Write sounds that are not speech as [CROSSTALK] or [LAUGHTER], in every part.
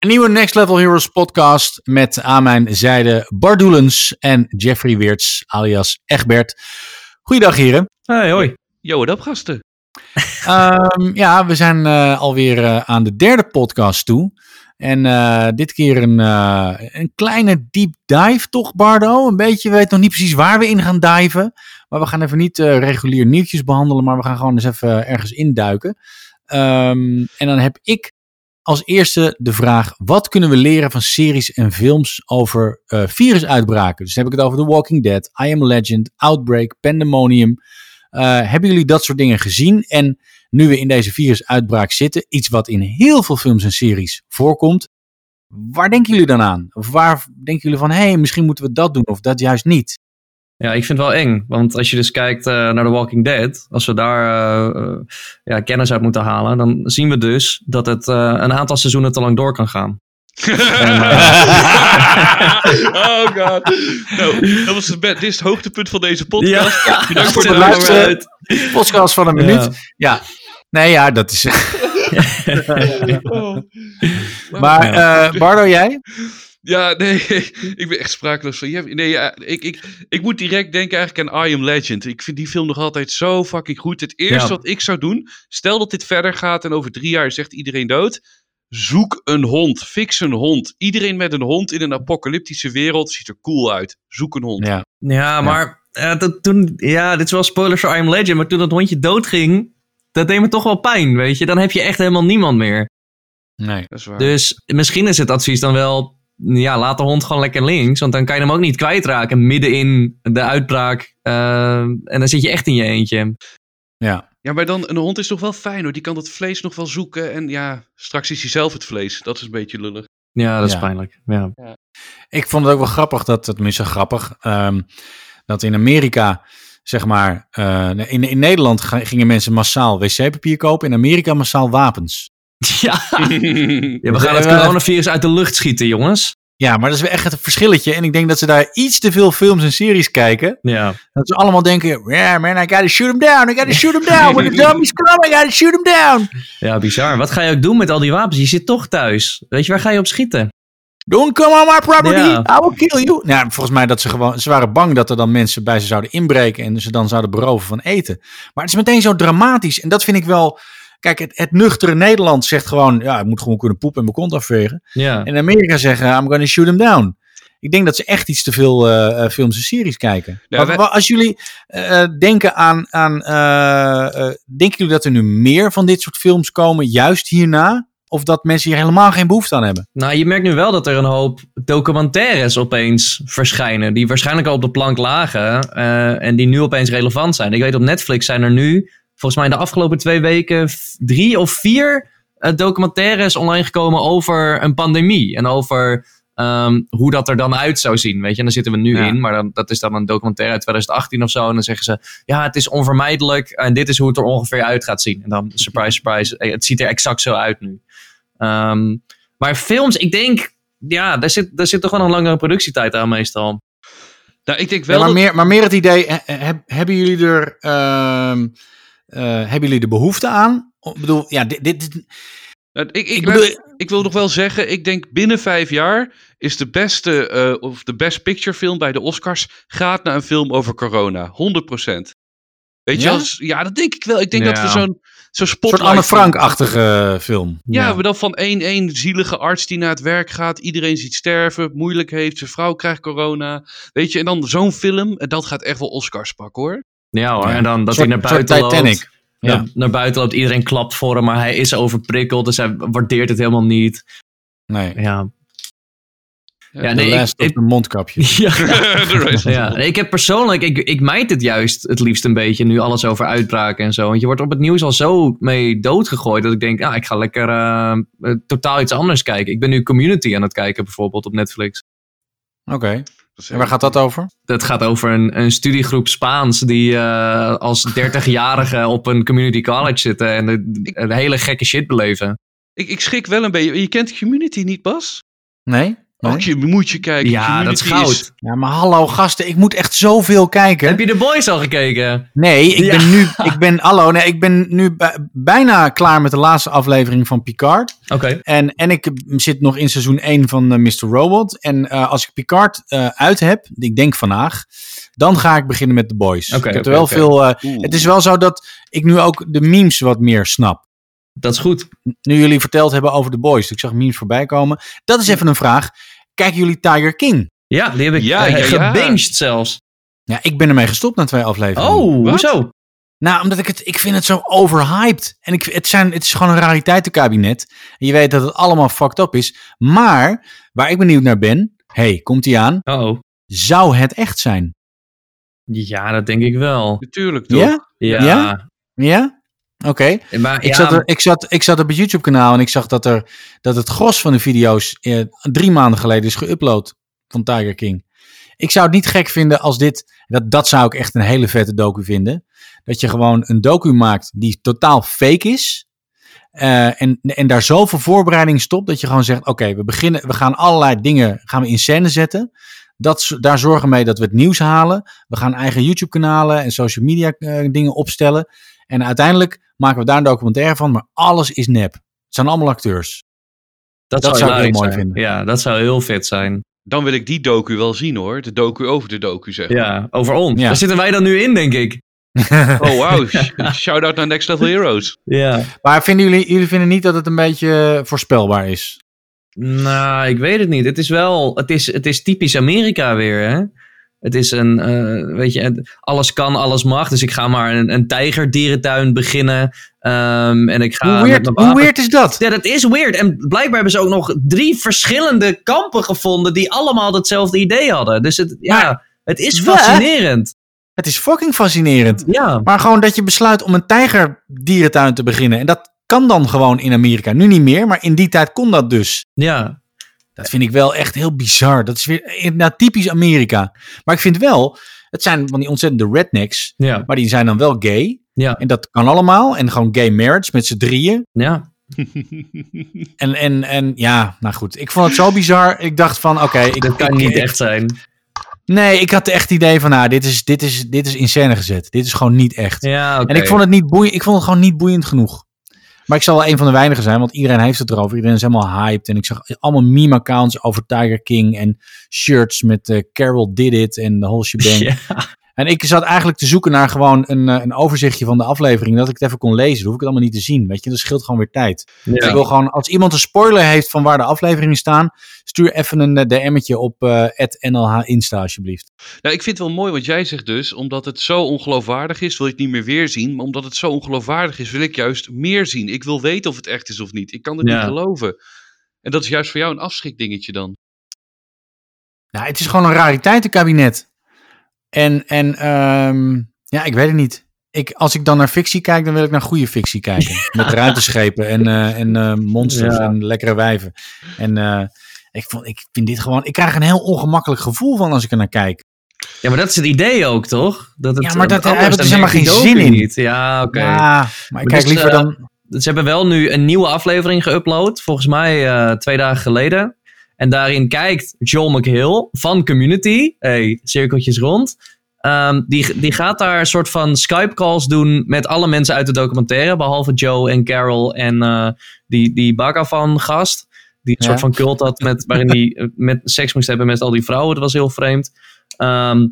Een nieuwe Next Level Heroes podcast met aan mijn zijde Bardoelens en Jeffrey Weerts alias Egbert. Goeiedag heren. Hey, hoi. Yo, wat up gasten? Um, [LAUGHS] ja, we zijn uh, alweer uh, aan de derde podcast toe. En uh, dit keer een, een kleine deep dive toch Bardo? Een beetje, we weten nog niet precies waar we in gaan diven. Maar we gaan even niet regulier nieuwtjes behandelen, maar we gaan gewoon eens even ergens induiken. Um, en dan heb ik als eerste de vraag: wat kunnen we leren van series en films over uh, virusuitbraken? Dus heb ik het over The Walking Dead, I Am Legend, Outbreak, Pandemonium. Uh, hebben jullie dat soort dingen gezien? En nu we in deze virusuitbraak zitten, iets wat in heel veel films en series voorkomt, waar denken jullie dan aan? Of waar denken jullie van, hé, hey, misschien moeten we dat doen of dat juist niet? Ja, ik vind het wel eng. Want als je dus kijkt uh, naar The Walking Dead, als we daar uh, ja, kennis uit moeten halen, dan zien we dus dat het uh, een aantal seizoenen te lang door kan gaan. [LAUGHS] en, [LAUGHS] oh god. Nou, dat was het, dit is het hoogtepunt van deze podcast. Ja, Bedankt voor de luister. Podcast van een minuut. Ja. ja. Nee, ja, dat is. [LAUGHS] oh. Maar uh, Bardo, jij? Ja, nee, [LAUGHS] ik ben echt sprakeloos van je. Nee, ja, ik, ik, ik moet direct denken eigenlijk aan I Am Legend. Ik vind die film nog altijd zo fucking goed. Het eerste ja. wat ik zou doen, stel dat dit verder gaat en over drie jaar zegt iedereen dood. Zoek een hond, fix een hond. Iedereen met een hond in een apocalyptische wereld ziet er cool uit. Zoek een hond. Ja, ja maar ja. Uh, toen, ja, dit is wel spoilers voor I Am Legend, maar toen dat hondje doodging, dat deed me toch wel pijn, weet je. Dan heb je echt helemaal niemand meer. Nee, dat is waar. Dus misschien is het advies dan wel ja, laat de hond gewoon lekker links. Want dan kan je hem ook niet kwijtraken midden in de uitbraak. Uh, en dan zit je echt in je eentje. Ja. Ja, maar dan, een hond is toch wel fijn hoor. Die kan dat vlees nog wel zoeken. En ja, straks is hij zelf het vlees. Dat is een beetje lullig. Ja, dat is ja. pijnlijk. Ja. ja. Ik vond het ook wel grappig, dat, tenminste grappig, um, dat in Amerika, zeg maar, uh, in, in Nederland gingen mensen massaal wc-papier kopen. In Amerika massaal wapens. [LAUGHS] Ja. [LAUGHS] ja, we gaan het coronavirus uit de lucht schieten, jongens. Ja, maar dat is wel echt een verschilletje. En ik denk dat ze daar iets te veel films en series kijken. Ja. Dat ze allemaal denken, yeah man, I gotta shoot him down. I gotta shoot him down. When the [LAUGHS] dummies come, I gotta shoot him down. Ja, bizar. Wat ga je ook doen met al die wapens? Je zit toch thuis. Weet je, waar ga je op schieten? Don't come on my property. Ja. I will kill you. Ja, volgens mij dat ze gewoon, ze waren bang dat er dan mensen bij ze zouden inbreken en ze dan zouden beroven van eten. Maar het is meteen zo dramatisch. En dat vind ik wel... Kijk, het, het, nuchtere Nederland zegt gewoon, ja, ik moet gewoon kunnen poepen en mijn kont afvegen. Ja. En in Amerika zeggen, I'm gonna shoot him down. Ik denk dat ze echt iets te veel uh, films en series kijken. Ja, maar, wij... Als jullie uh, denken aan, aan uh, denken jullie dat er nu meer van dit soort films komen, juist hierna? Of dat mensen hier helemaal geen behoefte aan hebben? Nou, je merkt nu wel dat er een hoop documentaires opeens verschijnen. Die waarschijnlijk al op de plank lagen. en die nu opeens relevant zijn. Ik weet op Netflix zijn er nu volgens mij de afgelopen twee weken drie of vier uh, documentaires online gekomen over een pandemie. En over um, hoe dat er dan uit zou zien. Weet je, en daar zitten we nu ja. in. Maar dan, dat is dan een documentaire uit 2018 of zo. En dan zeggen ze, ja, het is onvermijdelijk. En dit is hoe het er ongeveer uit gaat zien. En dan, surprise, surprise, het ziet er exact zo uit nu. Um, maar films, ik denk, ja, daar zit, daar zit toch wel een langere productietijd aan meestal. Nou, ik denk wel. Ja, maar, meer, maar meer het idee, he, hebben jullie er... Uh, hebben jullie de behoefte aan? Ik bedoel, ja, dit. dit, dit... Ik, ik, ik, bedoel, ik, wil nog wel zeggen, ik denk binnen vijf jaar is de beste, uh, of de best picture film bij de Oscars gaat naar een film over corona. 100%. Weet ja? je, als, ja, dat denk ik wel. Ik denk ja. dat we zo'n zo'n spotlight... soort Anne Frank-achtige film. Ja, ja, maar dan van één, één zielige arts die naar het werk gaat. Iedereen ziet sterven, moeilijk heeft, zijn vrouw krijgt corona. Weet je, en dan zo'n film, en dat gaat echt wel Oscars pakken hoor. Ja hoor, en dan dat hij naar buiten loopt. Ja. Naar, naar buiten loopt, iedereen klapt voor hem, maar hij is overprikkeld, dus hij waardeert het helemaal niet. Nee. Ja. Ja, nee, ik, ik, een mondkapje. [LAUGHS] Ja, [LAUGHS] ja, ik heb persoonlijk, ik, ik mijd het juist het liefst een beetje, nu alles over uitbraken en zo. Want je wordt op het nieuws al zo mee doodgegooid, dat ik denk, ja, ik ga lekker uh, totaal iets anders kijken. Ik ben nu Community aan het kijken, bijvoorbeeld, op Netflix. Oké. Okay. En waar gaat dat over? Dat gaat over een, een studiegroep Spaans die uh, als 30-jarige op een community college zitten en de, de hele gekke shit beleven. Ik, ik schrik wel een beetje. Je kent Community niet, Bas? Nee. Nee? Ook je moet je kijken. Ja, dat is goud. Ja, maar hallo gasten, ik moet echt zoveel kijken. Heb je The Boys al gekeken? Nee, ik Ja. ben nu, [LAUGHS] ik ben, hallo, nee, ik ben nu bij- bijna klaar met de laatste aflevering van Picard. Oké. En, en ik zit nog in seizoen 1 van eh, Mr. Robot. En eh, als ik Picard eh, uit heb, ik denk vandaag, dan ga ik beginnen met The Boys. Oké, ik heb er wel veel. eh, het is wel zo dat ik nu ook de memes wat meer snap. Dat is goed. Nu jullie verteld hebben over The Boys. Ik zag memes voorbij komen. Dat is even een vraag. Kijken jullie Tiger King? Ja, die heb ik Ja, ja, ja. gebinged zelfs. Ja, ik ben ermee gestopt na twee afleveringen. Oh, Wat? hoezo? Nou, omdat ik het, ik vind het zo overhyped. En ik, het, zijn, het is gewoon een rariteitenkabinet. En je weet dat het allemaal fucked up is. Maar, waar ik benieuwd naar ben, hey, komt hij aan? Oh, Zou het echt zijn? ja, dat denk ik wel. Natuurlijk toch? Ja? Ja, Ja? Ja? Oké. maar Ik, ja, zat er- ik, zat, ik zat op het YouTube kanaal en ik zag dat, er, dat het gros van de video's eh, drie maanden geleden is geüpload van Tiger King. Ik zou het niet gek vinden als dit, dat, dat zou ik echt een hele vette docu vinden. Dat je gewoon een docu maakt die totaal fake is. eh, en, en daar zoveel voorbereiding stopt dat je gewoon zegt: Oké, we beginnen, we gaan allerlei dingen gaan we in scène zetten. Dat, daar zorgen we mee dat we het nieuws halen. We gaan eigen YouTube-kanalen en social media eh, dingen opstellen. En uiteindelijk maken we daar een documentaire van, maar alles is nep. Het zijn allemaal acteurs. dat, dat zou, ik heel mooi zijn. vinden. Ja, dat zou heel vet zijn. Dan wil ik die docu wel zien hoor. De docu over de docu zeg maar. Ja, over ons. Ja. Daar zitten wij dan nu in, denk ik. [LAUGHS] Oh wauw. [LAUGHS] Sh- Shout-out naar Next Level Heroes. Ja. Maar vinden jullie, jullie vinden niet dat het een beetje voorspelbaar is? Nou, ik weet het niet. Het is wel, het is, het is typisch Amerika weer, hè? Het is een, eh, weet je, alles kan, alles mag. Dus ik ga maar een, een tijgerdierentuin beginnen. Ehm, en ik ga hoe, weird, hoe weird is dat? Ja, dat is weird. En blijkbaar hebben ze ook nog drie verschillende kampen gevonden die allemaal hetzelfde idee hadden. Dus het, ja, Maar- het is fascinerend. Het is fucking fascinerend. Ja, Maar gewoon dat je besluit om een tijgerdierentuin te beginnen. En dat kan dan gewoon in Amerika. Nu niet meer, maar in die tijd kon dat dus. ja. Dat vind ik wel echt heel bizar. Dat is weer inderdaad typisch Amerika. Maar ik vind wel, het zijn van die ontzettende rednecks. Ja, Maar die zijn dan wel gay. ja, En dat kan allemaal. En gewoon gay marriage met z'n drieën. ja. [LAUGHS] En, en, en ja, nou goed. Ik vond het zo bizar. Ik dacht van, oké. ik Dat kan ik- niet echt zijn. Nee, ik had echt het idee van, nou, dit is, dit, is, dit is in scène gezet. Dit is gewoon niet echt. Ja, oké. En ik vond, het niet boeiend, ik vond het gewoon niet boeiend genoeg. Maar ik zal wel een van de weinigen zijn, want iedereen heeft het erover. Iedereen is helemaal hyped. En ik zag allemaal meme-accounts over Tiger King en shirts met eh, Carol Did It en de whole shebang. [LAUGHS] En ik zat eigenlijk te zoeken naar gewoon een, eh, een overzichtje van de aflevering, dat ik het even kon lezen. Dan hoef ik het allemaal niet te zien, weet je. Dat scheelt gewoon weer tijd. Dus ik wil gewoon, als iemand een spoiler heeft van waar de afleveringen staan, stuur even een eh, DM'tje op eh NLH Insta alsjeblieft. Nou, ik vind het wel mooi wat jij zegt dus. Omdat het zo ongeloofwaardig is, wil je het niet meer weer zien. Maar omdat het zo ongeloofwaardig is, wil ik juist meer zien. Ik wil weten of het echt is of niet. Ik kan het Ja. niet geloven. En dat is juist voor jou een afschrikdingetje dan. Nou, het is gewoon een rariteitenkabinet. En, en ehm, ja, ik weet het niet. Ik, als ik dan naar fictie kijk, dan wil ik naar goede fictie kijken. [LAUGHS] Met ruimteschepen en, eh, en eh, monsters Ja. en lekkere wijven. En eh, ik, vond, ik vind dit gewoon... Ik krijg een heel ongemakkelijk gevoel van als ik er naar kijk. Ja, maar dat is het idee ook, toch? Dat het, Ja, maar dat- daar heb ik dan dus helemaal geen zin in. Niet. Ja, oké. Ja, maar ik kijk dus, liever dan... Ze hebben wel nu een nieuwe aflevering geüpload. Volgens mij twee dagen geleden. En daarin kijkt Joel McHale van Community. Hey, cirkeltjes rond. Ehm, die, die gaat daar een soort van Skype calls doen met alle mensen uit de documentaire. Behalve Joe en Carol en eh, die, die Baka van gast. Die een Ja. soort van cult had met, waarin hij eh, met seks moest hebben met al die vrouwen. Dat was heel vreemd. Ehm,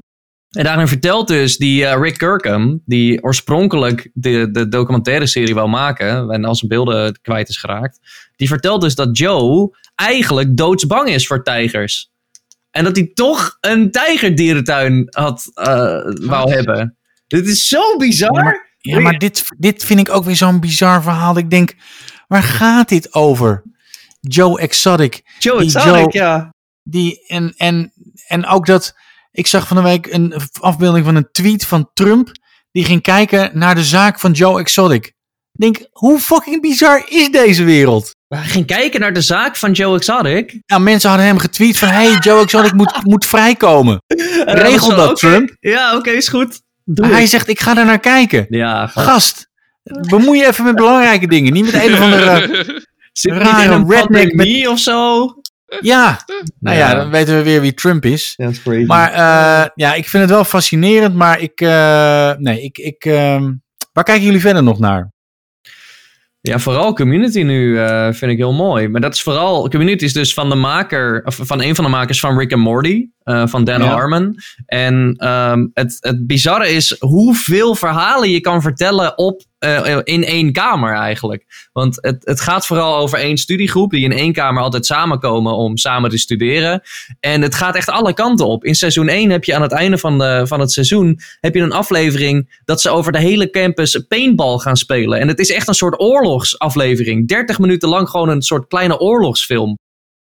en daarin vertelt dus die eh, Rick Kirkham, die oorspronkelijk de, de documentaire serie wou maken en al zijn beelden kwijt is geraakt, die vertelt dus dat Joe eigenlijk doodsbang is voor tijgers. En dat hij toch een tijgerdierentuin had, eh, wou hebben. Dit is zo bizar. Ja, maar, ja, maar dit, dit vind ik ook weer zo'n bizar verhaal. Ik denk, waar gaat dit over? Joe Exotic. Joe die Exotic, Joe- ja. Die, en, en, en ook dat, ik zag van de week een afbeelding van een tweet van Trump. Die ging kijken naar de zaak van Joe Exotic. Ik denk, hoe fucking bizar is deze wereld? Hij ging kijken naar de zaak van Joe Exotic. Nou, mensen hadden hem getweet van, hey, Joe Exotic moet, [LAUGHS] moet vrijkomen. En hij Regel dat. Trump. Ja, oké, is goed. Doe Hij zegt, ik ga er naar kijken. Ja, gast. Gast, bemoei je even met belangrijke dingen. Niet met een of andere... [LAUGHS] Zit rare niet in een redneck pandemie of zo? Ja, nou ja, Ja. dan weten we weer wie Trump is. Ja, crazy. Maar eh, ja, ik vind het wel fascinerend, maar ik, eh, nee, ik, ik, ehm, waar kijken jullie verder nog naar? Ja, vooral community nu eh, vind ik heel mooi. Maar dat is vooral. Community is dus van de maker. Of van een van de makers van Rick and Morty. eh, van Dan Ja. Harmon. En ehm, het, het bizarre is hoeveel verhalen je kan vertellen op, eh, in één kamer eigenlijk. Want het, het gaat vooral over één studiegroep. die in één kamer altijd samenkomen om samen te studeren. En het gaat echt alle kanten op. In seizoen 1 heb je aan het einde van, de, van het seizoen. heb je een aflevering dat ze over de hele campus paintball gaan spelen. En het is echt een soort oorlogsaflevering. 30 minuten lang gewoon een soort kleine oorlogsfilm.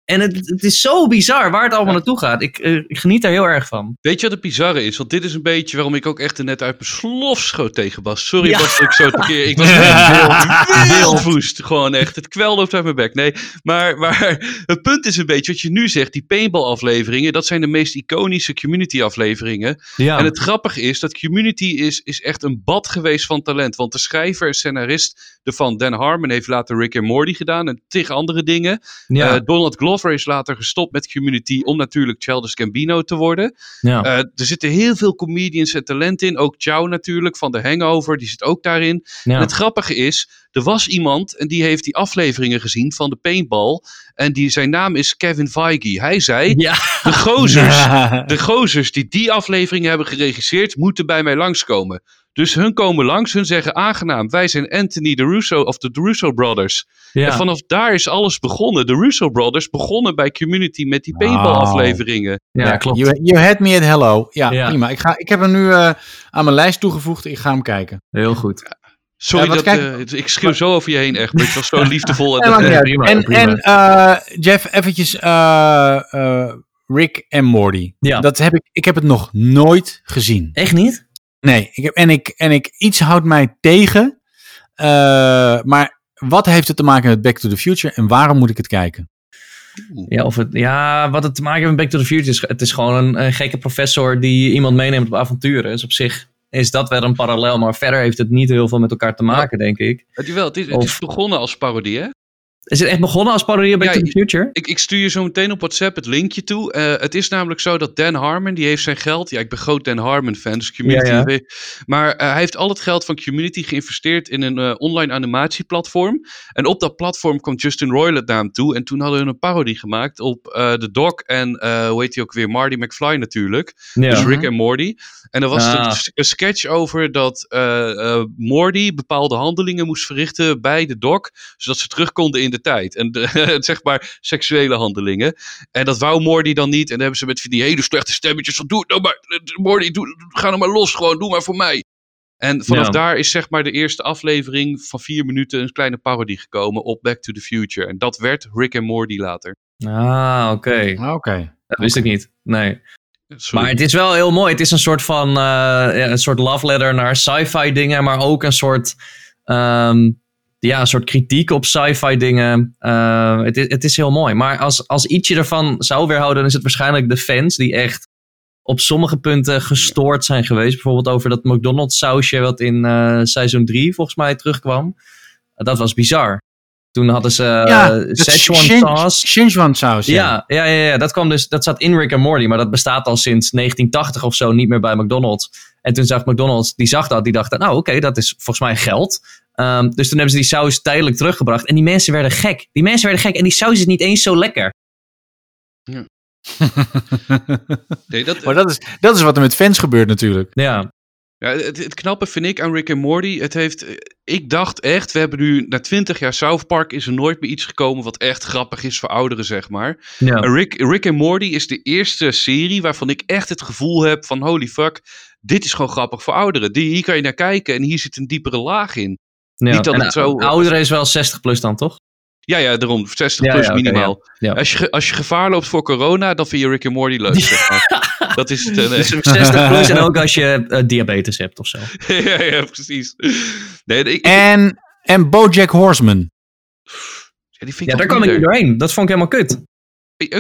En het, het is zo bizar waar het allemaal naartoe gaat. Ik, eh, ik geniet daar heel erg van. Weet je wat het bizarre is? Want dit is een beetje waarom ik ook echt er net uit mijn slof schoot tegen Bas. Sorry Ja. Bas dat ik zo te keer... Ik was [LAUGHS] echt wildwoest. Gewoon echt. Het kwel loopt uit mijn bek. Nee, maar, maar [LAUGHS] het punt is een beetje wat je nu zegt. Die paintball afleveringen, dat zijn de meest iconische community afleveringen. Ja, En het grappige is dat Community is, is echt een bad geweest van talent. Want de schrijver en scenarist ervan, Dan Harmon, heeft later Rick and Morty gedaan en tig andere dingen. ja, Eh, Donald Glover is later gestopt met Community om natuurlijk Childish Gambino te worden. ja. Eh, er zitten heel veel comedians en talent in. Ook Chow natuurlijk van The Hangover, die zit ook daarin. ja. En het grappige is, er was iemand en die heeft die afleveringen gezien van de paintball. En die, zijn naam is Kevin Feige. Hij zei, ja. de gozers [LAUGHS] de gozers die die aflevering hebben geregisseerd, moeten bij mij langskomen. Dus hun komen langs, hun zeggen aangenaam, wij zijn Anthony de Russo of de Russo Brothers. ja. En vanaf daar is alles begonnen. De Russo Brothers begonnen bij Community met die paintball afleveringen. ja, klopt. You, you had me at hello. Ja, Ja. prima. Ik, ga, ik heb hem nu eh, aan mijn lijst toegevoegd. Ik ga hem kijken. Heel goed. Sorry, Ja, dat, kijk- eh, ik schreeuw zo over je heen echt, maar het was zo [LAUGHS] liefdevol. En prima, en prima. en eh, Jeff, eventjes eh, eh, Rick en Morty. Ja. Dat heb ik, ik heb het nog nooit gezien. Echt niet? Nee, ik heb, en, ik, en ik, iets houdt mij tegen. Eh, maar wat heeft het te maken met Back to the Future en waarom moet ik het kijken? Ja, of het, ja, wat het te maken heeft met Back to the Future is, het is gewoon een, een gekke professor die iemand meeneemt op avonturen. Dus op zich is dat wel een parallel, maar verder heeft het niet heel veel met elkaar te maken, denk ik. Het, wel, het, is, het is Of- begonnen als parodie, hè? Is het echt begonnen als parodie op Back Ja, to the Future? Ik, ik stuur je zo meteen op WhatsApp het linkje toe. Eh, het is namelijk zo dat Dan Harmon, die heeft zijn geld. Ja, ik ben groot Dan Harmon fan, dus Community. Ja, ja. Maar eh, hij heeft al het geld van Community geïnvesteerd in een eh, online animatieplatform. En op dat platform kwam Justin Roiland naar hem toe. En toen hadden we een parodie gemaakt op The Doc en, hoe heet hij ook weer, Marty McFly natuurlijk. Dus Rick en Morty. En er was Ah. een, een sketch over dat Morty bepaalde handelingen moest verrichten bij de doc, zodat ze terug konden in de tijd. En de, [LAUGHS] zeg maar seksuele handelingen. En dat wou Morty dan niet. En dan hebben ze met die hele slechte stemmetjes van, doe het nou maar, eh, Morty, doe, ga nou maar los, gewoon, doe maar voor mij. En vanaf Ja. daar is zeg maar de eerste aflevering van vier minuten een kleine parodie gekomen op Back to the Future. En dat werd Rick en Morty later. Ah, oké. Oké. Dat wist ik niet. Nee. Sorry. Maar het is wel heel mooi. Het is een soort van eh, een soort love letter naar sci-fi dingen, maar ook een soort, ehm, ja, een soort kritiek op sci-fi dingen. Eh, het, is, het is heel mooi. Maar als, als ietsje ervan zou weerhouden, dan is het waarschijnlijk de fans die echt op sommige punten gestoord zijn geweest. Bijvoorbeeld over dat McDonald's sausje wat in eh, seizoen 3 volgens mij terugkwam. Dat was bizar. Toen hadden ze Ja, uh, Szechuan. Szechuan saus. Ja. Ja, ja, ja, ja, dat kwam dus, dat zat in Rick and Morty, maar dat bestaat al sinds 1980 of zo niet meer bij McDonald's. En toen zag McDonald's, die zag dat, die dacht, nou oké, dat is volgens mij geld. Ehm, dus toen hebben ze die saus tijdelijk teruggebracht en die mensen werden gek. Die mensen werden gek en die saus is niet eens zo lekker. [LAUGHS] Nee, dat, maar dat is, dat is wat er met fans gebeurt natuurlijk. Ja, Ja, het, het knappe vind ik aan Rick en Morty. Het heeft, eh, ik dacht echt, we hebben nu na twintig jaar South Park is er nooit meer iets gekomen wat echt grappig is voor ouderen, zeg maar. ja. Rick, Rick en Morty is de eerste serie waarvan ik echt het gevoel heb van holy fuck, dit is gewoon grappig voor ouderen. Die, hier kan je naar kijken en hier zit een diepere laag in. Ja. niet dat En, het zo- eh, Ouderen is wel 60 plus dan, toch? Ja, ja, daarom 60 Ja, plus ja, minimaal. ja. Ja. Als, je, als je gevaar loopt voor corona, dan vind je Rick en Morty leuk. zeg maar. [LAUGHS] Dat is het. eh, nee. Dus 60 [LAUGHS] plus en ook als je eh, diabetes hebt of zo. [LAUGHS] ja, ja, precies. Nee, ik, En, en Bojack Horseman. ja, die vind ik Ja, ook daar kwam ik niet doorheen. Dat vond ik helemaal kut.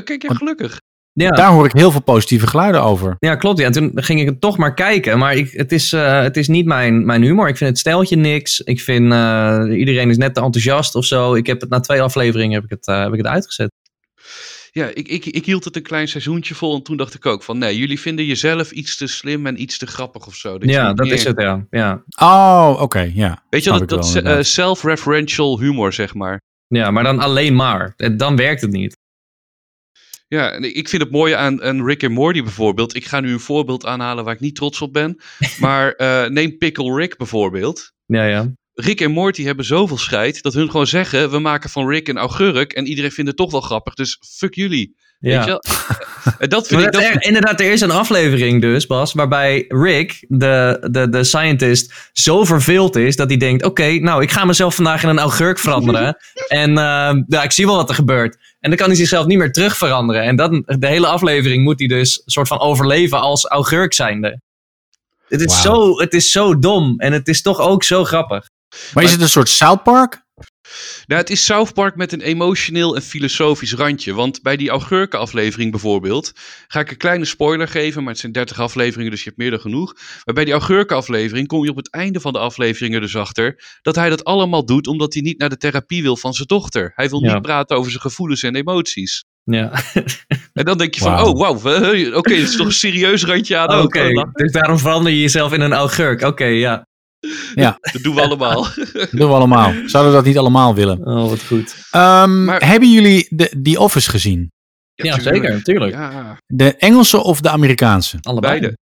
Kijk, ja, gelukkig. Ja. Daar hoor ik heel veel positieve geluiden over. Ja, klopt. Ja. En toen ging ik het toch maar kijken. Maar ik, het, is, eh, het is niet mijn, mijn humor. Ik vind het stijltje niks. Ik vind eh, iedereen is net te enthousiast of zo. Ik heb het na twee afleveringen heb ik het, eh, heb ik het uitgezet. ja, ik, ik, ik hield het een klein seizoentje vol en toen dacht ik ook van, nee, jullie vinden jezelf iets te slim en iets te grappig of zo. Dat Ja, dat meer- is het, ja. ja. Oh, oké, ja. Weet je, dat, dat eh, inderdaad. self-referential humor, zeg maar. Ja, maar dan alleen maar. Dan werkt het niet. Ja, en ik ik vind het mooie aan, aan Rick en Morty bijvoorbeeld. Ik ga nu een voorbeeld aanhalen waar ik niet trots op ben. [LAUGHS] Maar eh, neem Pickle Rick bijvoorbeeld. Ja, ja. Rick en Morty hebben zoveel scheid dat hun gewoon zeggen: we maken van Rick een augurk en iedereen vindt het toch wel grappig, dus fuck jullie. Ja. Weet je wel? En [LAUGHS] dat vind Maar ik. dat er- inderdaad, er is een aflevering dus, Bas, waarbij Rick, de, de, de scientist, zo verveeld is dat hij denkt: Oké, nou, ik ga mezelf vandaag in een augurk veranderen. [LAUGHS] en eh, ja, ik zie wel wat er gebeurt. En dan kan hij zichzelf niet meer terug veranderen. En dan, de hele aflevering moet hij dus een soort van overleven als augurk zijnde. Het is, zo, het is zo dom en het is toch ook zo grappig. Maar is het een soort South Park? Nou, het is South Park met een emotioneel en filosofisch randje. Want bij die augurkenaflevering bijvoorbeeld, ga ik een kleine spoiler geven, maar het zijn 30 afleveringen, dus je hebt meer dan genoeg. Maar bij die augurkenaflevering kom je op het einde van de aflevering er dus achter dat hij dat allemaal doet omdat hij niet naar de therapie wil van zijn dochter. Hij wil Ja. niet praten over zijn gevoelens en emoties. Ja, [LAUGHS] En dan denk je van, oh wauw, oké, het is toch een serieus randje aan oké. Oh, Dus daarom verander je jezelf in een augurk. Oké, ja. [LAUGHS] Dat doen we allemaal. [LAUGHS] Dat doen we allemaal. Zouden we dat niet allemaal willen? Oh, wat goed. Ehm, Maar- Hebben jullie de, The Office gezien? Ja, tuurlijk. zeker, tuurlijk. Ja, De Engelse of de Amerikaanse? Allebei. beide.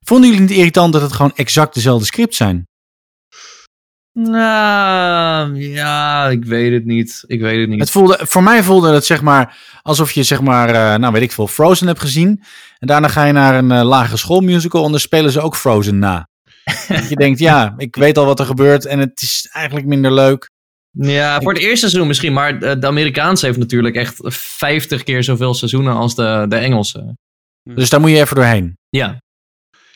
Vonden jullie het niet irritant dat het gewoon exact dezelfde script zijn? Nou, ja, ik weet het niet. Ik weet het niet. Het voelde, voor mij voelde het zeg maar alsof je zeg maar, eh, nou weet ik veel, Frozen hebt gezien. En daarna ga je naar een eh, lagere schoolmusical en dan spelen ze ook Frozen na. Dat je denkt, ja, ik weet al wat er gebeurt en het is eigenlijk minder leuk. Ja, voor het eerste seizoen misschien, maar de, Amerikaanse heeft natuurlijk echt 50 keer zoveel seizoenen als de, de Engelse. Dus daar moet je even doorheen. Ja.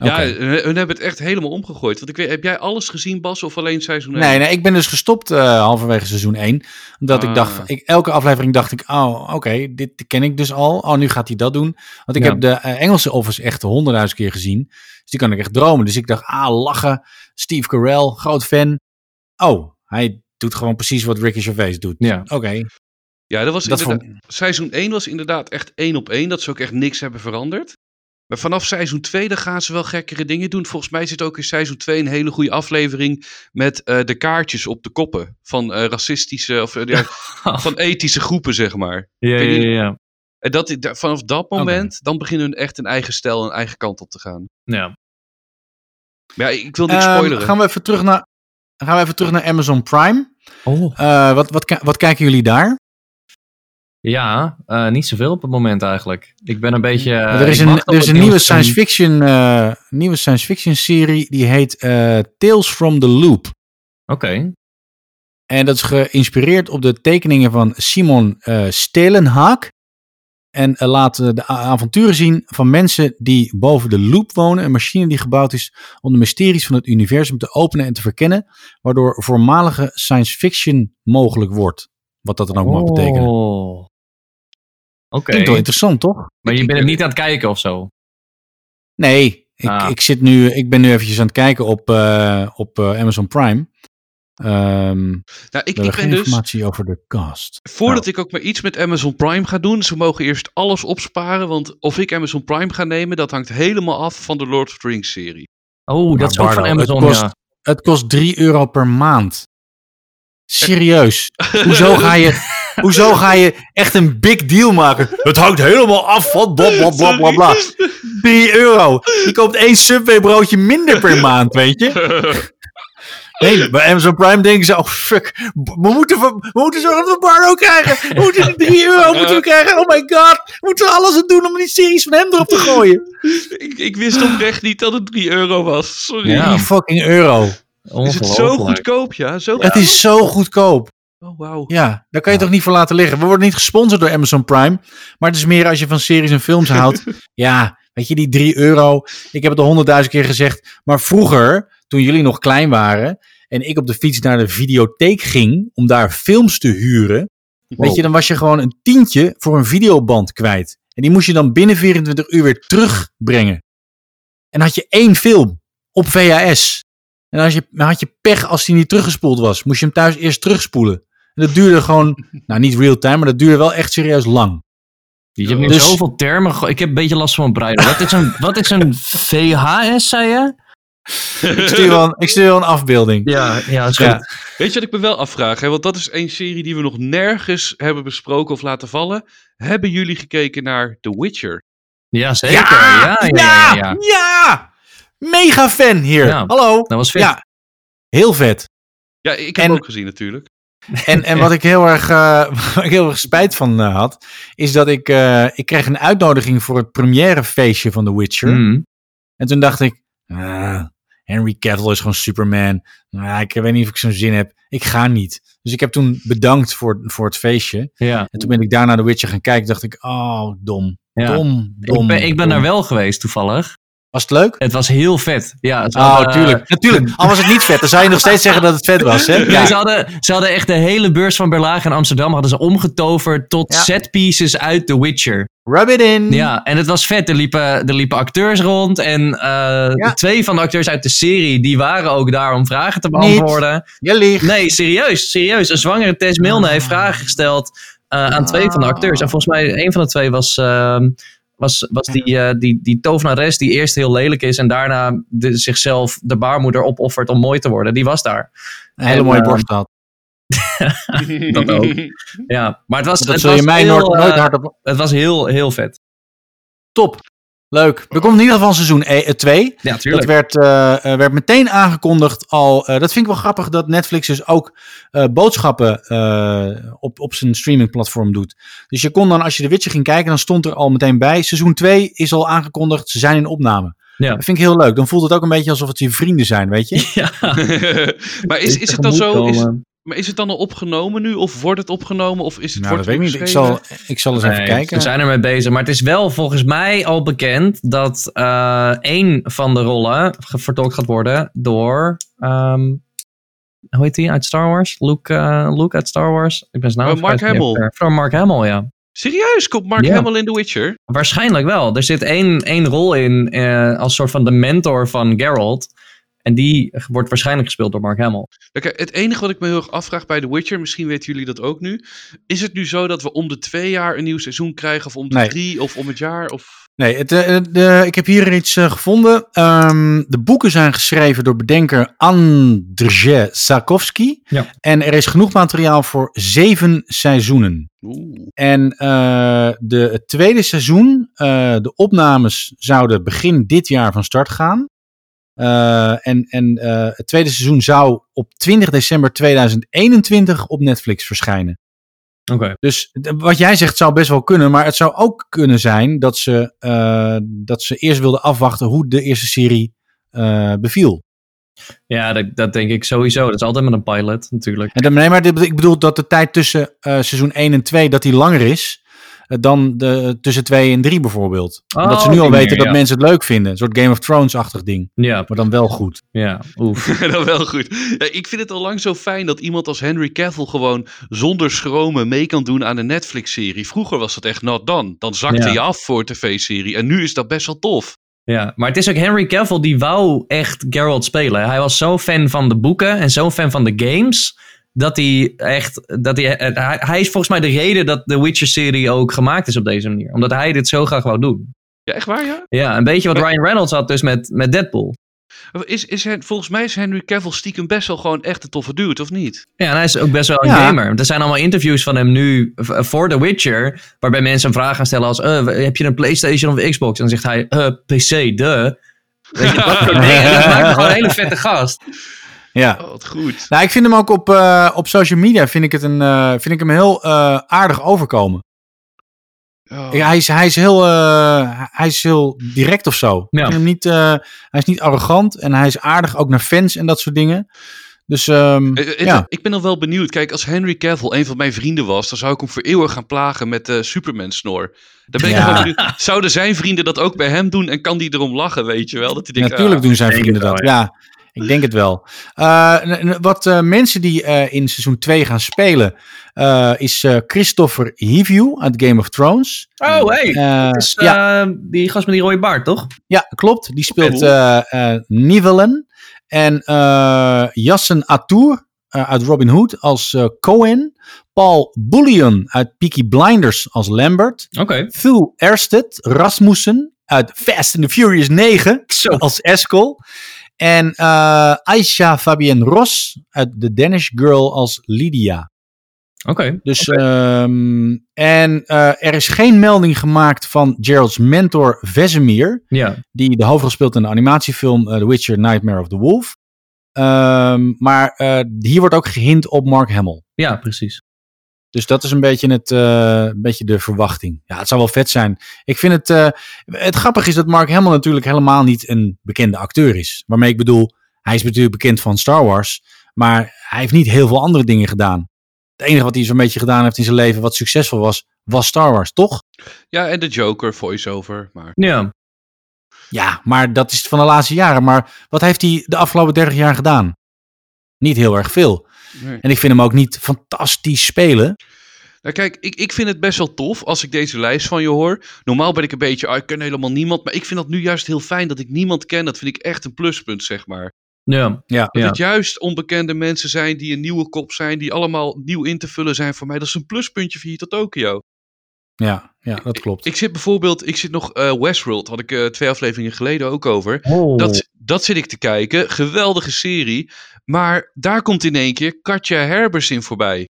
Ja, hun hebben het echt helemaal omgegooid. Want ik weet, heb jij alles gezien, Bas, of alleen seizoen 1? Nee, nee, ik ben dus gestopt eh, halverwege seizoen 1. Omdat ik Ah. dacht, ik, elke aflevering dacht ik, oh, oké, dit ken ik dus al. Oh, nu gaat hij dat doen. Want ik Ja. heb de eh, Engelse Office echt honderdduizend keer gezien. Dus die kan ik echt dromen. Dus ik dacht, ah, lachen. Steve Carell, groot fan. Oh, hij doet gewoon precies wat Ricky Gervais doet. Ja. Oké. Ja, dat was Dat vond- seizoen 1 was inderdaad echt één op één. Dat ze ook echt niks hebben veranderd. Maar vanaf seizoen 2 dan gaan ze wel gekkere dingen doen. Volgens mij zit ook in seizoen 2 een hele goede aflevering met eh, de kaartjes op de koppen van eh, racistische of eh, ja, [LAUGHS] van ethische groepen, zeg maar. Ja, ja, niet- ja. En dat, da- vanaf dat moment, dan beginnen hun echt een eigen stijl, een eigen kant op te gaan. ja. Maar ja, ik wil niks Ehm, spoileren. gaan we even terug naar, gaan we even terug naar Amazon Prime. Oh. Eh, wat, wat, wat kijken jullie daar? Ja, eh, niet zoveel op het moment eigenlijk. Ik ben een beetje... eh, er is een, er is een nieuwe science fiction, eh, nieuwe science fiction serie. Die heet Tales from the Loop. Oké. En dat is geïnspireerd op de tekeningen van Simon Stelenhaak. En laat de avonturen zien van mensen die boven de loop wonen. Een machine die gebouwd is om de mysteries van het universum te openen en te verkennen. Waardoor voormalige science fiction mogelijk wordt. Wat dat dan ook mag betekenen. Oké. Klinkt wel interessant, toch? Maar je bent het niet aan het kijken of zo? Nee, ik, Ah. ik, zit nu, ik ben nu eventjes aan het kijken op, eh, op eh, Amazon Prime. Ehm nou, ik, ik ben geen dus, informatie over de cast. voordat ik ook maar iets met Amazon Prime ga doen, ze mogen eerst alles opsparen. Want of ik Amazon Prime ga nemen, dat hangt helemaal af van de Lord of the Rings serie. Oh, dat is ook van Bardo, het Amazon, kost- ja. Het kost 3 euro per maand. Serieus. [LAUGHS] hoezo, ga je, hoezo ga je echt een big deal maken? Het hangt helemaal af van bla bla bla bla bla. 3 euro. Je koopt één Subway broodje minder per maand, weet je? Nee, bij Amazon Prime denken ze, oh fuck, we moeten, we moeten zorgen dat we Bardo krijgen. We moeten die 3 euro moeten we krijgen. Oh my god, we moeten alles aan doen om die series van hem erop te gooien. ik, ik wist oprecht niet dat het 3 euro was. Sorry. Ja. 3 fucking euro. Is het zo goedkoop, ja? Zo Het is zo goedkoop. Oh, wauw. Ja, daar kan je toch niet voor laten liggen. We worden niet gesponsord door Amazon Prime. Maar het is meer als je van series en films houdt. [LAUGHS] ja, weet je, die 3 euro. Ik heb het al honderdduizend keer gezegd. Maar vroeger, toen jullie nog klein waren. En ik op de fiets naar de videotheek ging. Om daar films te huren. Weet je, dan was je gewoon een tientje voor een videoband kwijt. En die moest je dan binnen 24 uur weer terugbrengen. En had je één film op VHS. En als je, dan had je pech als die niet teruggespoeld was. Moest je hem thuis eerst terugspoelen. En dat duurde gewoon, nou niet real time, maar dat duurde wel echt serieus lang. Je hebt nu Dus- zoveel termen. Ik heb een beetje last van mijn brein. Wat is een, wat is een VHS, zei je? [LAUGHS] Ik stuur wel een, ik stuur wel een afbeelding. Ja, ja, is Ja. goed. Weet je wat ik me wel afvraag? Hè? Want dat is een serie die we nog nergens hebben besproken of laten vallen. Hebben jullie gekeken naar The Witcher? Ja, zeker. Ja, ja, ja. ja, ja! Mega fan hier. Ja. Hallo. Dat was vet. Ja, heel vet. Ja, ik heb En- hem ook gezien natuurlijk. En, en wat [LAUGHS] ik heel erg, [LAUGHS] waar ik heel erg spijt van eh, had, is dat ik, eh, ik kreeg een uitnodiging voor het premièrefeestje van The Witcher. Mm. En toen dacht ik, ah, Henry Cavill is gewoon Superman. Nou, ik weet niet of ik zo'n zin heb. Ik ga niet. Dus ik heb toen bedankt voor, voor het feestje. Ja, En toen ben ik daarna The Witcher gaan kijken. dacht ik, oh, dom. ja. Dom, dom. Ik ben, ik ben dom. er wel geweest, toevallig. Was het leuk? Het was heel vet. Ja, ze Oh, hadden- tuurlijk. Natuurlijk. [LAUGHS] Al was het niet vet, dan zou je nog steeds zeggen dat het vet was. Hè? Ja, ze, hadden, ze hadden echt de hele beurs van Berlage in Amsterdam hadden ze omgetoverd tot Ja. setpieces uit The Witcher. Rub it in. Ja, en het was vet. Er liepen, er liepen acteurs rond. En eh, Ja. twee van de acteurs uit de serie, die waren ook daar om vragen te Niet. beantwoorden. Je liegt. Nee, serieus, serieus. Een zwangere Tess Milne heeft vragen gesteld eh, aan twee van de acteurs. En volgens mij, een van de twee was, ehm, was, was die, eh, die, die tovenares die eerst heel lelijk is en daarna de, zichzelf de baarmoeder opoffert om mooi te worden. Die was daar. Een hele En, mooie eh, borst had. [LAUGHS] Dat ook. Ja, maar het was, Dat het zul je was mij heel, nooit, nooit eh, hard op... Het was heel, heel vet. Top. Leuk. Er komt in ieder geval seizoen 2. Ja, Dat tuurlijk. werd, eh, eh, werd meteen aangekondigd al. eh, dat vind ik wel grappig dat Netflix dus ook eh, boodschappen eh, op, op zijn streamingplatform doet. Dus je kon dan, als je de Witcher ging kijken, dan stond er al meteen bij. Seizoen 2 is al aangekondigd, ze zijn in opname. Ja. Dat vind ik heel leuk. Dan voelt het ook een beetje alsof het je vrienden zijn, weet je? [LAUGHS] [LAUGHS] Ja. maar is, is het dan zo? Is. Maar is het dan al opgenomen nu? Of wordt het opgenomen? Of is het Nou, dat wordt weet ik niet. Ik zal, ik zal eens even kijken. We zijn ermee bezig. Maar het is wel volgens mij al bekend dat eh één van de rollen vertolkt gaat worden door. ehm, hoe heet die uit Star Wars? Luke, eh, Luke uit Star Wars. Ik ben zijn naam Oh, Mark. Hamill. Van Mark Hamill, ja. Serieus? Komt Mark Ja. Hamill in The Witcher? Waarschijnlijk wel. Er zit één, één rol in eh, als soort van de mentor van Geralt. En die wordt waarschijnlijk gespeeld door Mark Hamill. Kijk, het enige wat ik me heel erg afvraag bij The Witcher, misschien weten jullie dat ook nu. Is het nu zo dat we om de twee jaar een nieuw seizoen krijgen? Of om de Nee. drie? Of om het jaar? Of... Nee, het, eh, de, ik heb hier iets eh, gevonden. Ehm, de boeken zijn geschreven door bedenker Andrzej Sapkowski. Ja. En er is genoeg materiaal voor zeven seizoenen. Oeh. En eh, de, het tweede seizoen, eh, de opnames zouden begin dit jaar van start gaan. Eh, en en eh, het tweede seizoen zou op 20 december 2021 op Netflix verschijnen. Oké. Dus wat jij zegt zou best wel kunnen, maar het zou ook kunnen zijn dat ze, eh, dat ze eerst wilden afwachten hoe de eerste serie beviel. Ja, dat, dat denk ik sowieso. Dat is altijd met een pilot natuurlijk. En dan, nee, maar ik bedoel dat de tijd tussen seizoen 1 en 2 dat die langer is dan de, tussen 2 en 3 bijvoorbeeld. Oh, Omdat ze nu op al weten dat ja. mensen het leuk vinden. Een soort Game of Thrones-achtig ding. Ja, Maar dan wel goed. ja. Oef. [LAUGHS] dat wel goed. Ja, ik vind het al lang zo fijn dat iemand als Henry Cavill gewoon zonder schromen mee kan doen aan een Netflix-serie. Vroeger was dat echt not done. Dan zakte Ja. je af voor een tv-serie. En nu is dat best wel tof. Ja, maar het is ook Henry Cavill die wou echt Geralt spelen. Hij was zo fan van de boeken en zo fan van de games. Dat hij echt. Dat hij, eh, hij, hij is volgens mij de reden dat de Witcher-serie ook gemaakt is op deze manier. Omdat hij dit zo graag wou doen. Ja, echt waar, ja? Ja, een beetje wat Maar- Ryan Reynolds had dus met, met Deadpool. Is, is, Hen- volgens mij is Henry Cavill stiekem best wel gewoon echt een toffe dude, of niet? Ja, en hij is ook best wel een Ja. gamer. Er zijn allemaal interviews van hem nu v- voor The Witcher. Waarbij mensen een vraag gaan stellen als: eh, heb je een PlayStation of Xbox? En dan zegt hij: eh, PC, de. Weet je, dat soort [LAUGHS] dingen. En dat maakt hem gewoon een hele vette gast. Ja. Oh, wat goed. Nou, ik vind hem ook op, eh, op social media vind ik, het een, eh, vind ik hem heel eh, aardig overkomen. Oh. Ja, hij, is, hij, is heel, eh, hij is heel direct of zo. Ik Ja. vind hem niet, eh, hij is niet arrogant en hij is aardig ook naar fans en dat soort dingen. Dus ehm, Eh, eh, ja. Ik ben nog wel benieuwd. Kijk, als Henry Cavill een van mijn vrienden was, dan zou ik hem voor eeuwig gaan plagen met de Superman-snor. Dan ben ik Ja. benieuwd. Zouden zijn vrienden dat ook bij hem doen en kan die erom lachen, weet je wel? Dat hij denkt, Natuurlijk ah, doen zijn vrienden dat. wel, Ja. Ik denk het wel. Eh, wat eh, mensen die eh, in seizoen 2 gaan spelen, is Christopher Hivju uit Game of Thrones. Oh, hey. Dat is ja, die gast met die rode baard, toch? ja, klopt. Die speelt Nivellen. En Yassen Atour uit Robin Hood als Cohen. Paul Bullion uit Peaky Blinders als Lambert. Oké. Okay. Thu Ersted Rasmussen uit Fast and the Furious 9 Zo. als Eskel. En uh, Aisha Fabienne Ross uit The Danish Girl als Lydia. Oké. Dus, ehm, en uh, er is geen melding gemaakt van Gerald's mentor Vesemir. Ja. Die de hoofdrol speelt in de animatiefilm uh, The Witcher Nightmare of the Wolf. Um, maar hier wordt ook gehint op Mark Hamill. Ja, precies. Dus dat is een beetje, het, een beetje de verwachting. Ja, het zou wel vet zijn. Ik vind het. het grappige is dat Mark Hamill natuurlijk helemaal niet een bekende acteur is. Waarmee ik bedoel, hij is natuurlijk bekend van Star Wars. Maar hij heeft niet heel veel andere dingen gedaan. Het enige wat hij zo'n beetje gedaan heeft in zijn leven wat succesvol was, was Star Wars, toch? Ja, en de Joker voice-over. Maar... Ja. Ja, maar dat is van de laatste jaren. Maar wat heeft hij de afgelopen 30 jaar gedaan? Niet heel erg veel. Nee. En ik vind hem ook niet fantastisch spelen. Nou kijk, ik, ik vind het best wel tof als ik deze lijst van je hoor. Normaal ben ik een beetje, oh, ik ken helemaal niemand. Maar ik vind dat nu juist heel fijn dat ik niemand ken. Dat vind ik echt een pluspunt, zeg maar. Ja, ja. Dat het juist onbekende mensen zijn die een nieuwe kop zijn, die allemaal nieuw in te vullen zijn voor mij. Dat is een pluspuntje voor hier tot Tokio. Ja, ja, dat klopt. Ik, ik, zit bijvoorbeeld, ik zit nog uh, Westworld, had ik uh, twee afleveringen geleden ook over. Oh. Dat, dat zit ik te kijken. Geweldige serie. Maar daar komt in één keer Katja Herbers in voorbij.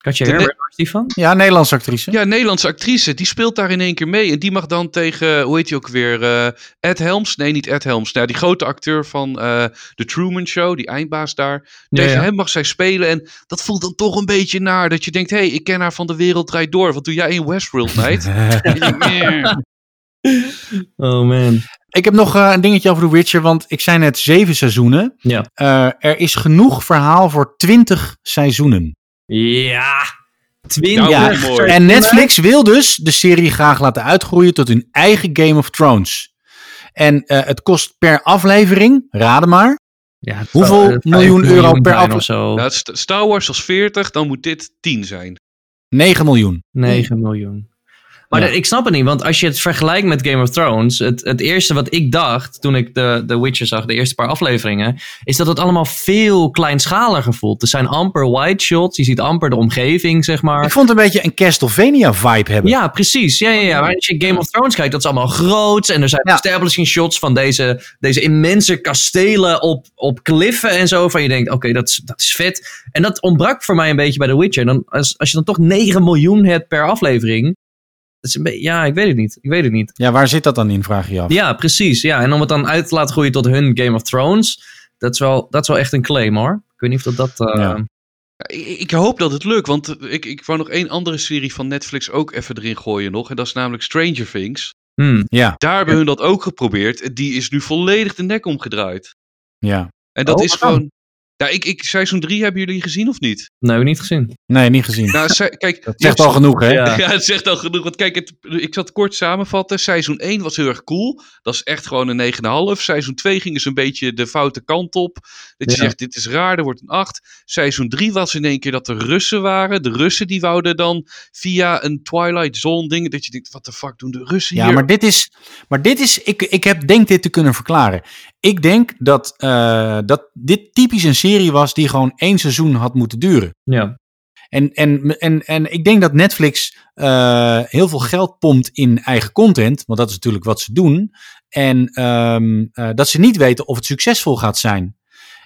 Katja Herbert, was die van? Ja, Nederlandse actrice. Ja, Nederlandse actrice. Die speelt daar in één keer mee. En die mag dan tegen, hoe heet hij ook weer? Uh, Ed Helms? Nee, niet Ed Helms. Nou, die grote acteur van uh, The Truman Show, die eindbaas daar. Tegen ja, ja. hem mag zij spelen. En dat voelt dan toch een beetje naar. Dat je denkt, hé, hey, ik ken haar van De Wereld Draait Door. Wat doe jij in Westworld, meid? [LAUGHS] [LAUGHS] oh man. Ik heb nog uh, een dingetje over The Witcher, want ik zei net zeven seizoenen. Ja. er is genoeg verhaal voor twintig seizoenen. Ja, 20 Nou, Ja, mooi. en Netflix wil dus de serie graag laten uitgroeien tot hun eigen Game of Thrones. En eh, het kost per aflevering, raden maar, Ja, Hoeveel miljoen euro per zijn afle- of zo? Nou, St- Star Wars als 40, dan moet dit 10 zijn. 9 miljoen. 9 miljoen. Maar Ja. ik snap het niet, want als je het vergelijkt met Game of Thrones, het, het eerste wat ik dacht toen ik de, de Witcher zag, de eerste paar afleveringen, is dat het allemaal veel kleinschaliger voelt. Er zijn amper wide shots, je ziet amper de omgeving, zeg maar. Ik vond het een beetje een Castlevania vibe hebben. Ja, precies. Ja, ja, ja. Maar als je Game of Thrones kijkt, dat is allemaal groot. En er zijn Ja. establishing shots van deze, deze immense kastelen op, op kliffen en zo. Van je denkt, oké, dat, is, dat is vet. En dat ontbrak voor mij een beetje bij The Witcher. Dan, als, als je dan toch 9 miljoen hebt per aflevering. Dat is een beetje, ja, ik weet het niet. Ik weet het niet. Ja, waar zit dat dan in, vraag je af. Ja, precies. Ja. En om het dan uit te laten groeien tot hun Game of Thrones. Dat is wel, dat is wel echt een claim hoor. Ik weet niet of dat... dat eh, Ja. Ja, Ik, ik hoop dat het lukt, want eh, ik, ik wou nog één andere serie van Netflix ook even erin gooien nog. En dat is namelijk Stranger Things. hmm. Ja, Daar hebben hun dat ook geprobeerd. Die is nu volledig de nek omgedraaid. ja. En dat Oh, is gewoon... Ja, ik, ik, seizoen 3 hebben jullie gezien of niet? Nee, niet gezien. Nee, niet gezien. Nou, se- kijk, dat zegt al genoeg, hè? Ja. Ja, het zegt al genoeg. Want kijk, het, ik zal het kort samenvatten. Seizoen 1 was heel erg cool. Dat is echt gewoon een 9,5. Seizoen 2 ging dus een beetje de foute kant op. Dat je Ja. zegt, dit is raar, er wordt een 8. Seizoen 3 was in één keer dat er Russen waren. De Russen die wouden dan via een Twilight Zone ding. Dat je denkt, wat de fuck doen de Russen Ja, hier? maar dit is, maar dit is ik, ik heb, denk dit te kunnen verklaren. Ik denk dat, eh, dat dit typisch een serie was die gewoon één seizoen had moeten duren. Ja. En, en, en, en ik denk dat Netflix eh, heel veel geld pompt in eigen content, want dat is natuurlijk wat ze doen. En ehm, eh, dat ze niet weten of het succesvol gaat zijn.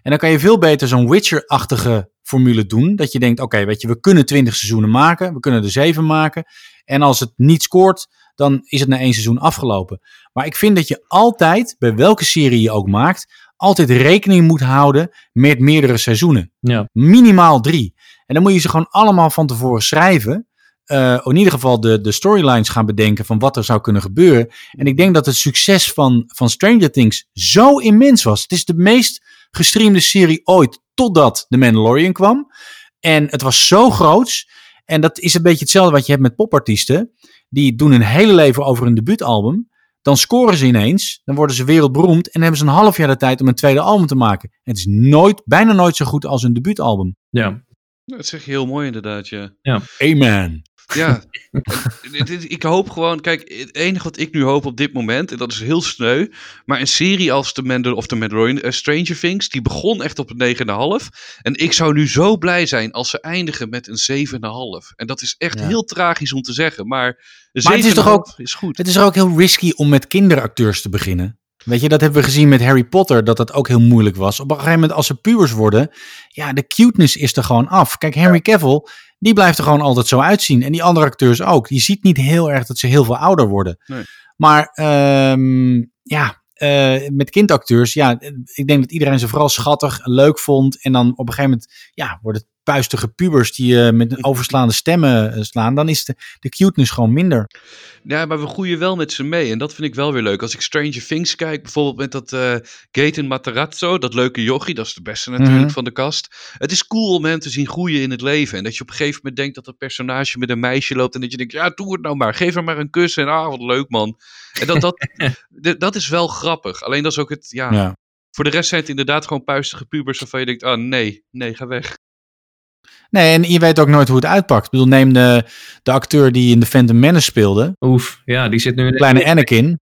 En dan kan je veel beter zo'n Witcher-achtige formule doen. Dat je denkt, oké, weet je, we kunnen 20 seizoenen maken, we kunnen er 7 maken. En als het niet scoort, dan is het na één seizoen afgelopen. Maar ik vind dat je altijd, bij welke serie je ook maakt, altijd rekening moet houden met meerdere seizoenen Ja. minimaal drie. En dan moet je ze gewoon allemaal van tevoren schrijven. Eh, in ieder geval de, de storylines gaan bedenken van wat er zou kunnen gebeuren. En ik denk dat het succes van, van Stranger Things zo immens was. Het is de meest gestreamde serie ooit totdat The Mandalorian kwam. En het was zo groots. En dat is een beetje hetzelfde wat je hebt met popartiesten. Die doen hun hele leven over een debuutalbum. Dan scoren ze ineens, dan worden ze wereldberoemd en hebben ze een half jaar de tijd om een tweede album te maken. Het is nooit, bijna nooit zo goed als een debuutalbum. Ja. Dat zeg je heel mooi inderdaad, ja. Amen. Ja, ik hoop gewoon, kijk, het enige wat ik nu hoop op dit moment, en dat is heel sneu, maar een serie als The, Mandal of The Mandalorian, Stranger Things, die begon echt op een 9,5. En ik zou nu zo blij zijn als ze eindigen met een 7,5. En dat is echt Ja. heel tragisch om te zeggen, maar een Maar het is toch 7,5 ook- is goed. Het is er ook heel risky om met kinderacteurs te beginnen. Weet je, dat hebben we gezien met Harry Potter, dat dat ook heel moeilijk was. Op een gegeven moment, als ze pubers worden, ja, de cuteness is er gewoon af. Kijk, Henry Cavill, die blijft er gewoon altijd zo uitzien. En die andere acteurs ook. Je ziet niet heel erg dat ze heel veel ouder worden. Nee. Maar, ehm, ja, eh, met kindacteurs, ja, ik denk dat iedereen ze vooral schattig en leuk vond. En dan op een gegeven moment, ja, worden het puistige pubers die eh, met een [LAUGHS] overslaande stemmen eh, slaan. Dan is de, de cuteness gewoon minder. Ja, maar we groeien wel met ze mee. En dat vind ik wel weer leuk. Als ik Stranger Things kijk, bijvoorbeeld met dat eh Gaten Matarazzo, dat leuke jochie, dat is de beste natuurlijk Mhm. van de kast. Het is cool om hem te zien groeien in het leven. En dat je op een gegeven moment denkt dat dat personage met een meisje loopt. En dat je denkt, ja, doe het nou maar. Geef haar maar een kus. En ah, wat leuk man. En dat, dat, [LAUGHS] dat is wel grappig. Alleen dat is ook het, ja, Ja. Voor de rest zijn het inderdaad gewoon puistige pubers waarvan je denkt, ah nee, nee, ga weg. Nee, en je weet ook nooit hoe het uitpakt. Ik bedoel, neem de, de acteur die in The Phantom Menace speelde, Oef, ja, die zit nu in de kleine Anakin.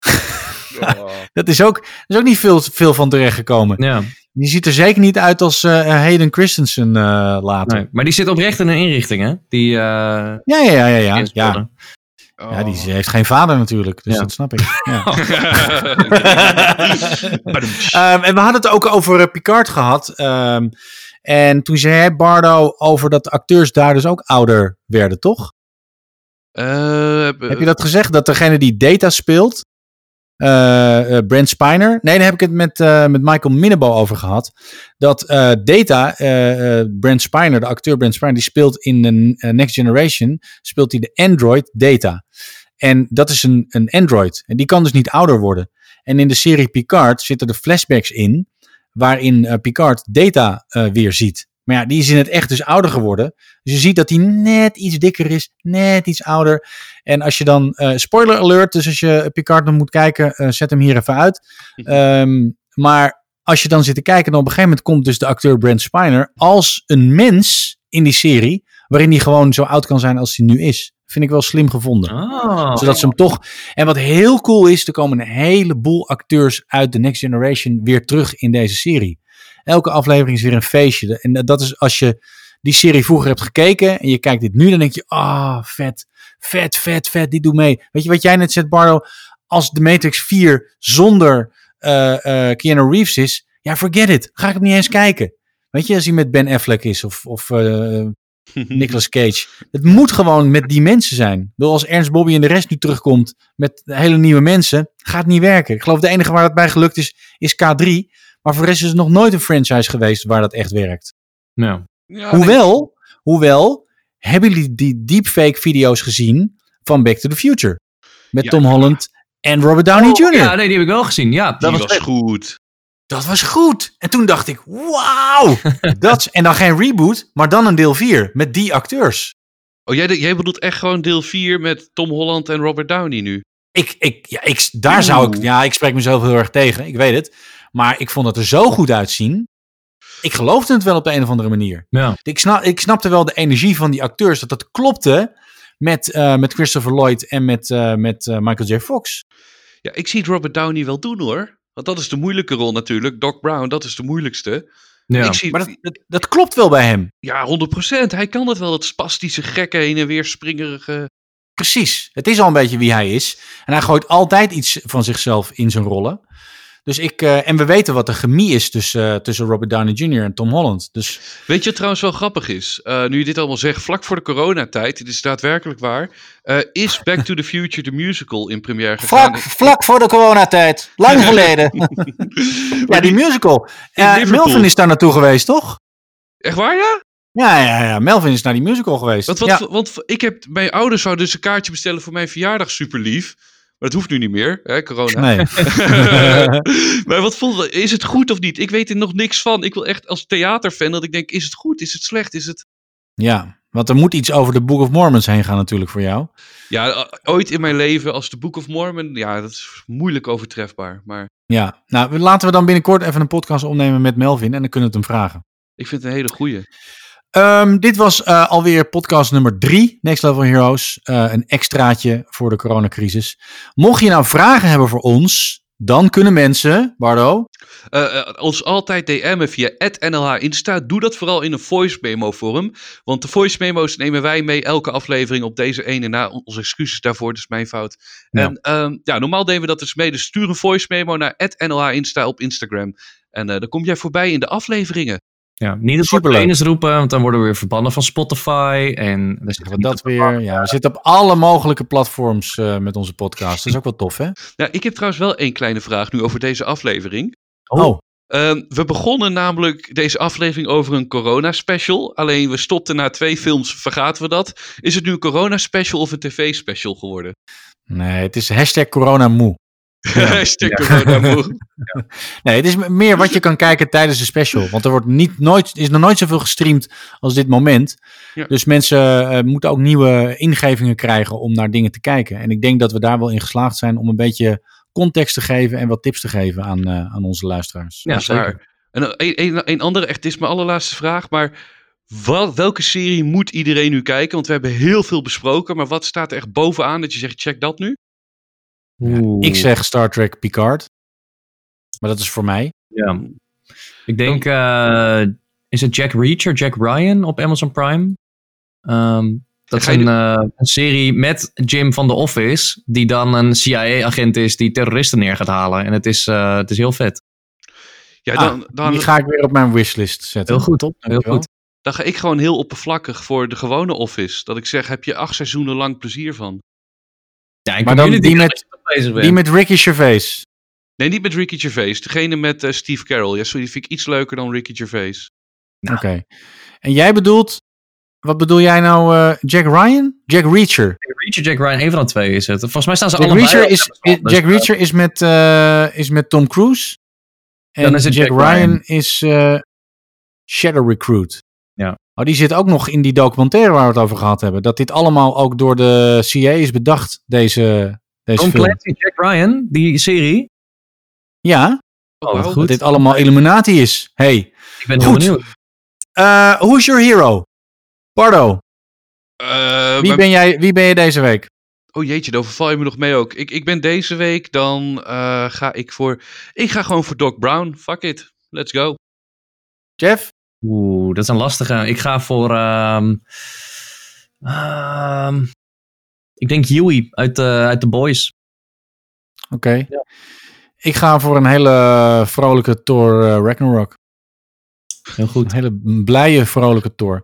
[LAUGHS] Dat is ook, er is ook niet veel, veel van terechtgekomen. Ja, Die ziet er zeker niet uit als eh, Hayden Christensen eh, later. nee. maar die zit oprecht in een inrichting, hè? Die, eh Ja, ja, ja, ja. ja. ja. ja die heeft geen vader natuurlijk, dus Ja. dat snap ik. Ja. Badumtsch. [LAUGHS] [LAUGHS] Ehm, en we hadden het ook over Picard gehad. Ehm, en toen zei hij, Bardo, over dat de acteurs daar dus ook ouder werden, toch? Eh, Heb je dat gezegd? Dat degene die Data speelt, eh, Brent Spiner. Nee, daar heb ik het met, met Michael Minnebo over gehad. Dat Data, Brent Spiner, de acteur Brent Spiner, die speelt in de Next Generation, speelt hij de Android Data. En dat is een, een Android. En die kan dus niet ouder worden. En in de serie Picard zitten er flashbacks in, waarin eh, Picard Data eh, weer ziet. Maar ja, die is in het echt dus ouder geworden. Dus je ziet dat hij net iets dikker is, net iets ouder. En als je dan, eh, spoiler alert, dus als je Picard nog moet kijken, zet hem hier even uit. Ehm, maar als je dan zit te kijken, dan op een gegeven moment komt dus de acteur Brent Spiner als een mens in die serie, waarin hij gewoon zo oud kan zijn als hij nu is. Vind ik wel slim gevonden. Oh. Zodat ze hem toch. En wat heel cool is, er komen een heleboel acteurs uit de Next Generation weer terug in deze serie. Elke aflevering is weer een feestje. En dat is als je die serie vroeger hebt gekeken en je kijkt dit nu, dan denk je, ah, vet, vet, vet, vet, die doet mee. Weet je wat jij net zegt, Bardo? Als de Matrix 4 zonder eh Keanu Reeves is, ja, forget it. Ga ik hem niet eens kijken. Weet je, als hij met Ben Affleck is of, of eh, [LAUGHS] Nicolas Cage. Het moet gewoon met die mensen zijn. Als Ernst Bobby en de rest nu terugkomt met hele nieuwe mensen, gaat het niet werken. Ik geloof de enige waar het bij gelukt is, is K3. Maar voor de rest is het nog nooit een franchise geweest waar dat echt werkt. Ja, Hoewel, hoewel, hebben jullie die deepfake video's gezien van Back to the Future? Met Ja. Tom Holland en Robert Downey Jr. Oh, Ja, nee, die heb ik wel gezien. Ja, die dat was, was goed. Dat was goed. En toen dacht ik, wauw. [LAUGHS] dat en dan geen reboot, maar dan een deel 4 met die acteurs. Oh, jij, jij bedoelt echt gewoon deel 4 met Tom Holland en Robert Downey nu? Ik, ik, ja, ik, daar zou ik, ja, ik spreek mezelf heel erg tegen, ik weet het. Maar ik vond het er zo goed uitzien. Ik geloofde het wel op de een of andere manier. ja. Ik, snap, ik snapte wel de energie van die acteurs, dat dat klopte met, eh, met Christopher Lloyd en met, eh, met eh, Michael J. Fox. Ja, ik zie het Robert Downey wel doen hoor. Want dat is de moeilijke rol natuurlijk. Doc Brown, dat is de moeilijkste. ja. Ik zie, Maar dat, dat, dat klopt wel bij hem. Ja, 100%. Hij kan het wel, dat spastische, gekke, heen en weer springerige. Precies. Het is al een beetje wie hij is. En hij gooit altijd iets van zichzelf in zijn rollen. Dus ik, eh, en we weten wat de chemie is tussen, eh, tussen Robert Downey Jr. en Tom Holland. Dus Weet je wat trouwens wel grappig is? Eh, nu je dit allemaal zegt, vlak voor de coronatijd, dit is daadwerkelijk waar, is Back to the Future the Musical in première gegaan. vlak, vlak voor de coronatijd. Lang geleden. [LAUGHS] ja, die musical. Melvin is daar naartoe geweest, toch? Echt waar, ja? Ja, ja, ja. Melvin is naar die musical geweest. Want, wat, ja. want ik heb, mijn ouders zouden dus een kaartje bestellen voor mijn verjaardag, super lief. Maar dat hoeft nu niet meer, hè, corona. Nee. [LAUGHS] maar wat vond, is het goed of niet? Ik weet er nog niks van. Ik wil echt als theaterfan dat ik denk, is het goed? Is het slecht? Is het... ja, want er moet iets over de Book of Mormons heen gaan natuurlijk voor jou. Ja, eh, ooit in mijn leven als de Book of Mormon, ja, dat is moeilijk overtrefbaar. Maar Ja, nou laten we dan binnenkort even een podcast opnemen met Melvin en dan kunnen we het hem vragen. ik vind het een hele goeie. Ehm, dit was uh, alweer podcast nummer drie, Next Level Heroes. Uh, een extraatje voor de coronacrisis. Mocht je nou vragen hebben voor ons, dan kunnen mensen, Bardo... Uh, ons altijd DM'en via NLH Insta. Doe dat vooral in een voice memo vorm. Want de voice memo's nemen wij mee elke aflevering op deze ene na. Onze excuses daarvoor, dat is mijn fout. Ja. En um, ja, normaal deden we dat dus mee. Dus stuur een voice memo naar NLH Insta op Instagram. En dan kom jij voorbij in de afleveringen. Ja, niet de superleners roepen, want dan worden we weer verbannen van Spotify. En dan zeggen we dat weer. Ja, we zitten op alle mogelijke platforms uh, met onze podcast. Dat is ook wel tof, hè? Ja, ik heb trouwens wel één kleine vraag nu over deze aflevering. Oh. Uh, we begonnen namelijk deze aflevering over een corona-special. Alleen we stopten na twee films, vergaten we dat. Is het nu een corona-special of een tv-special geworden? Nee, het is hashtag coronamoe. [LAUGHS] [LAUGHS] Ja. Nee, het is meer wat je kan kijken tijdens de special. Want er wordt niet, nooit, is nog nooit zoveel gestreamd als dit moment. Ja. Dus mensen uh, moeten ook nieuwe ingevingen krijgen om naar dingen te kijken. En ik denk dat we daar wel in geslaagd zijn om een beetje context te geven en wat tips te geven aan, uh, aan onze luisteraars. Ja, zeker. En een, een, een andere, echt, dit is mijn allerlaatste vraag, maar wat, welke serie moet iedereen nu kijken? Want we hebben heel veel besproken, maar wat staat er echt bovenaan dat je zegt, check dat nu? Ja, ik zeg Star Trek Picard. Maar dat is voor mij. Ja. Ik denk, uh, is het Jack Reacher, Jack Ryan op Amazon Prime? Um, dat is een, uh, een, serie met Jim van The Office, die dan een CIA-agent is die terroristen neer gaat halen. En het is, uh, het is heel vet. Ja, dan, ah, dan, die ga ik weer op mijn wishlist zetten. Heel goed, top. Heel goed. Dan ga ik gewoon heel oppervlakkig voor de gewone Office. Dat ik zeg, heb je acht seizoenen lang plezier van? Ja, ik maar dan die met, die met Ricky Gervais. Nee, niet met Ricky Gervais. Degene met uh, Steve Carell. Ja, sorry, die vind ik iets leuker dan Ricky Gervais. Nou. Oké. Okay. En jij bedoelt, wat bedoel jij nou, uh, Jack Ryan? Jack Reacher? Jack Reacher, Jack Ryan, een van de twee is het. Volgens mij staan ze Jack allebei. Reacher is, is, Jack Reacher is met, uh, is met Tom Cruise. En Dan is het Jack, Jack Ryan, Ryan is Shadow Recruit. Ja. Oh, die zit ook nog in die documentaire waar we het over gehad hebben. Dat dit allemaal ook door de CIA is bedacht, deze, deze Tom film. Clancy, Jack Ryan, die serie. Ja. Oh, wat goed. Dat dit allemaal Illuminati is. Hey. Ik ben heel benieuwd. Uh, who's your hero? Bardo. Uh, wie, ben jij, wie ben je deze week? Oh jeetje, daar overval je me nog mee ook. Ik, ik ben deze week, dan uh, ga ik voor... Ik ga gewoon voor Doc Brown. Fuck it. Let's go. Jeff? Oeh, dat is een lastige. Ik ga voor... Um, um, ik denk Huey uit, uh, uit The Boys. Oké. Okay. Ja. Ik ga voor een hele vrolijke Thor uh, Ragnarok. Heel goed. Een hele blije, vrolijke Thor.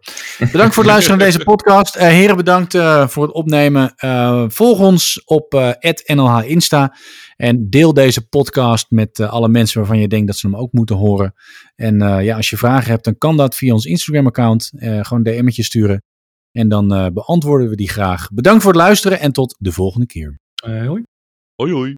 Bedankt voor het luisteren naar deze podcast. Uh, heren, bedankt uh, voor het opnemen. Uh, volg ons op NLH Insta. En deel deze podcast met alle mensen waarvan je denkt dat ze hem ook moeten horen. En ja, als je vragen hebt, dan kan dat via ons Instagram-account. gewoon DM'tje sturen. En dan beantwoorden we die graag. Bedankt voor het luisteren en tot de volgende keer. hoi. Hoi hoi.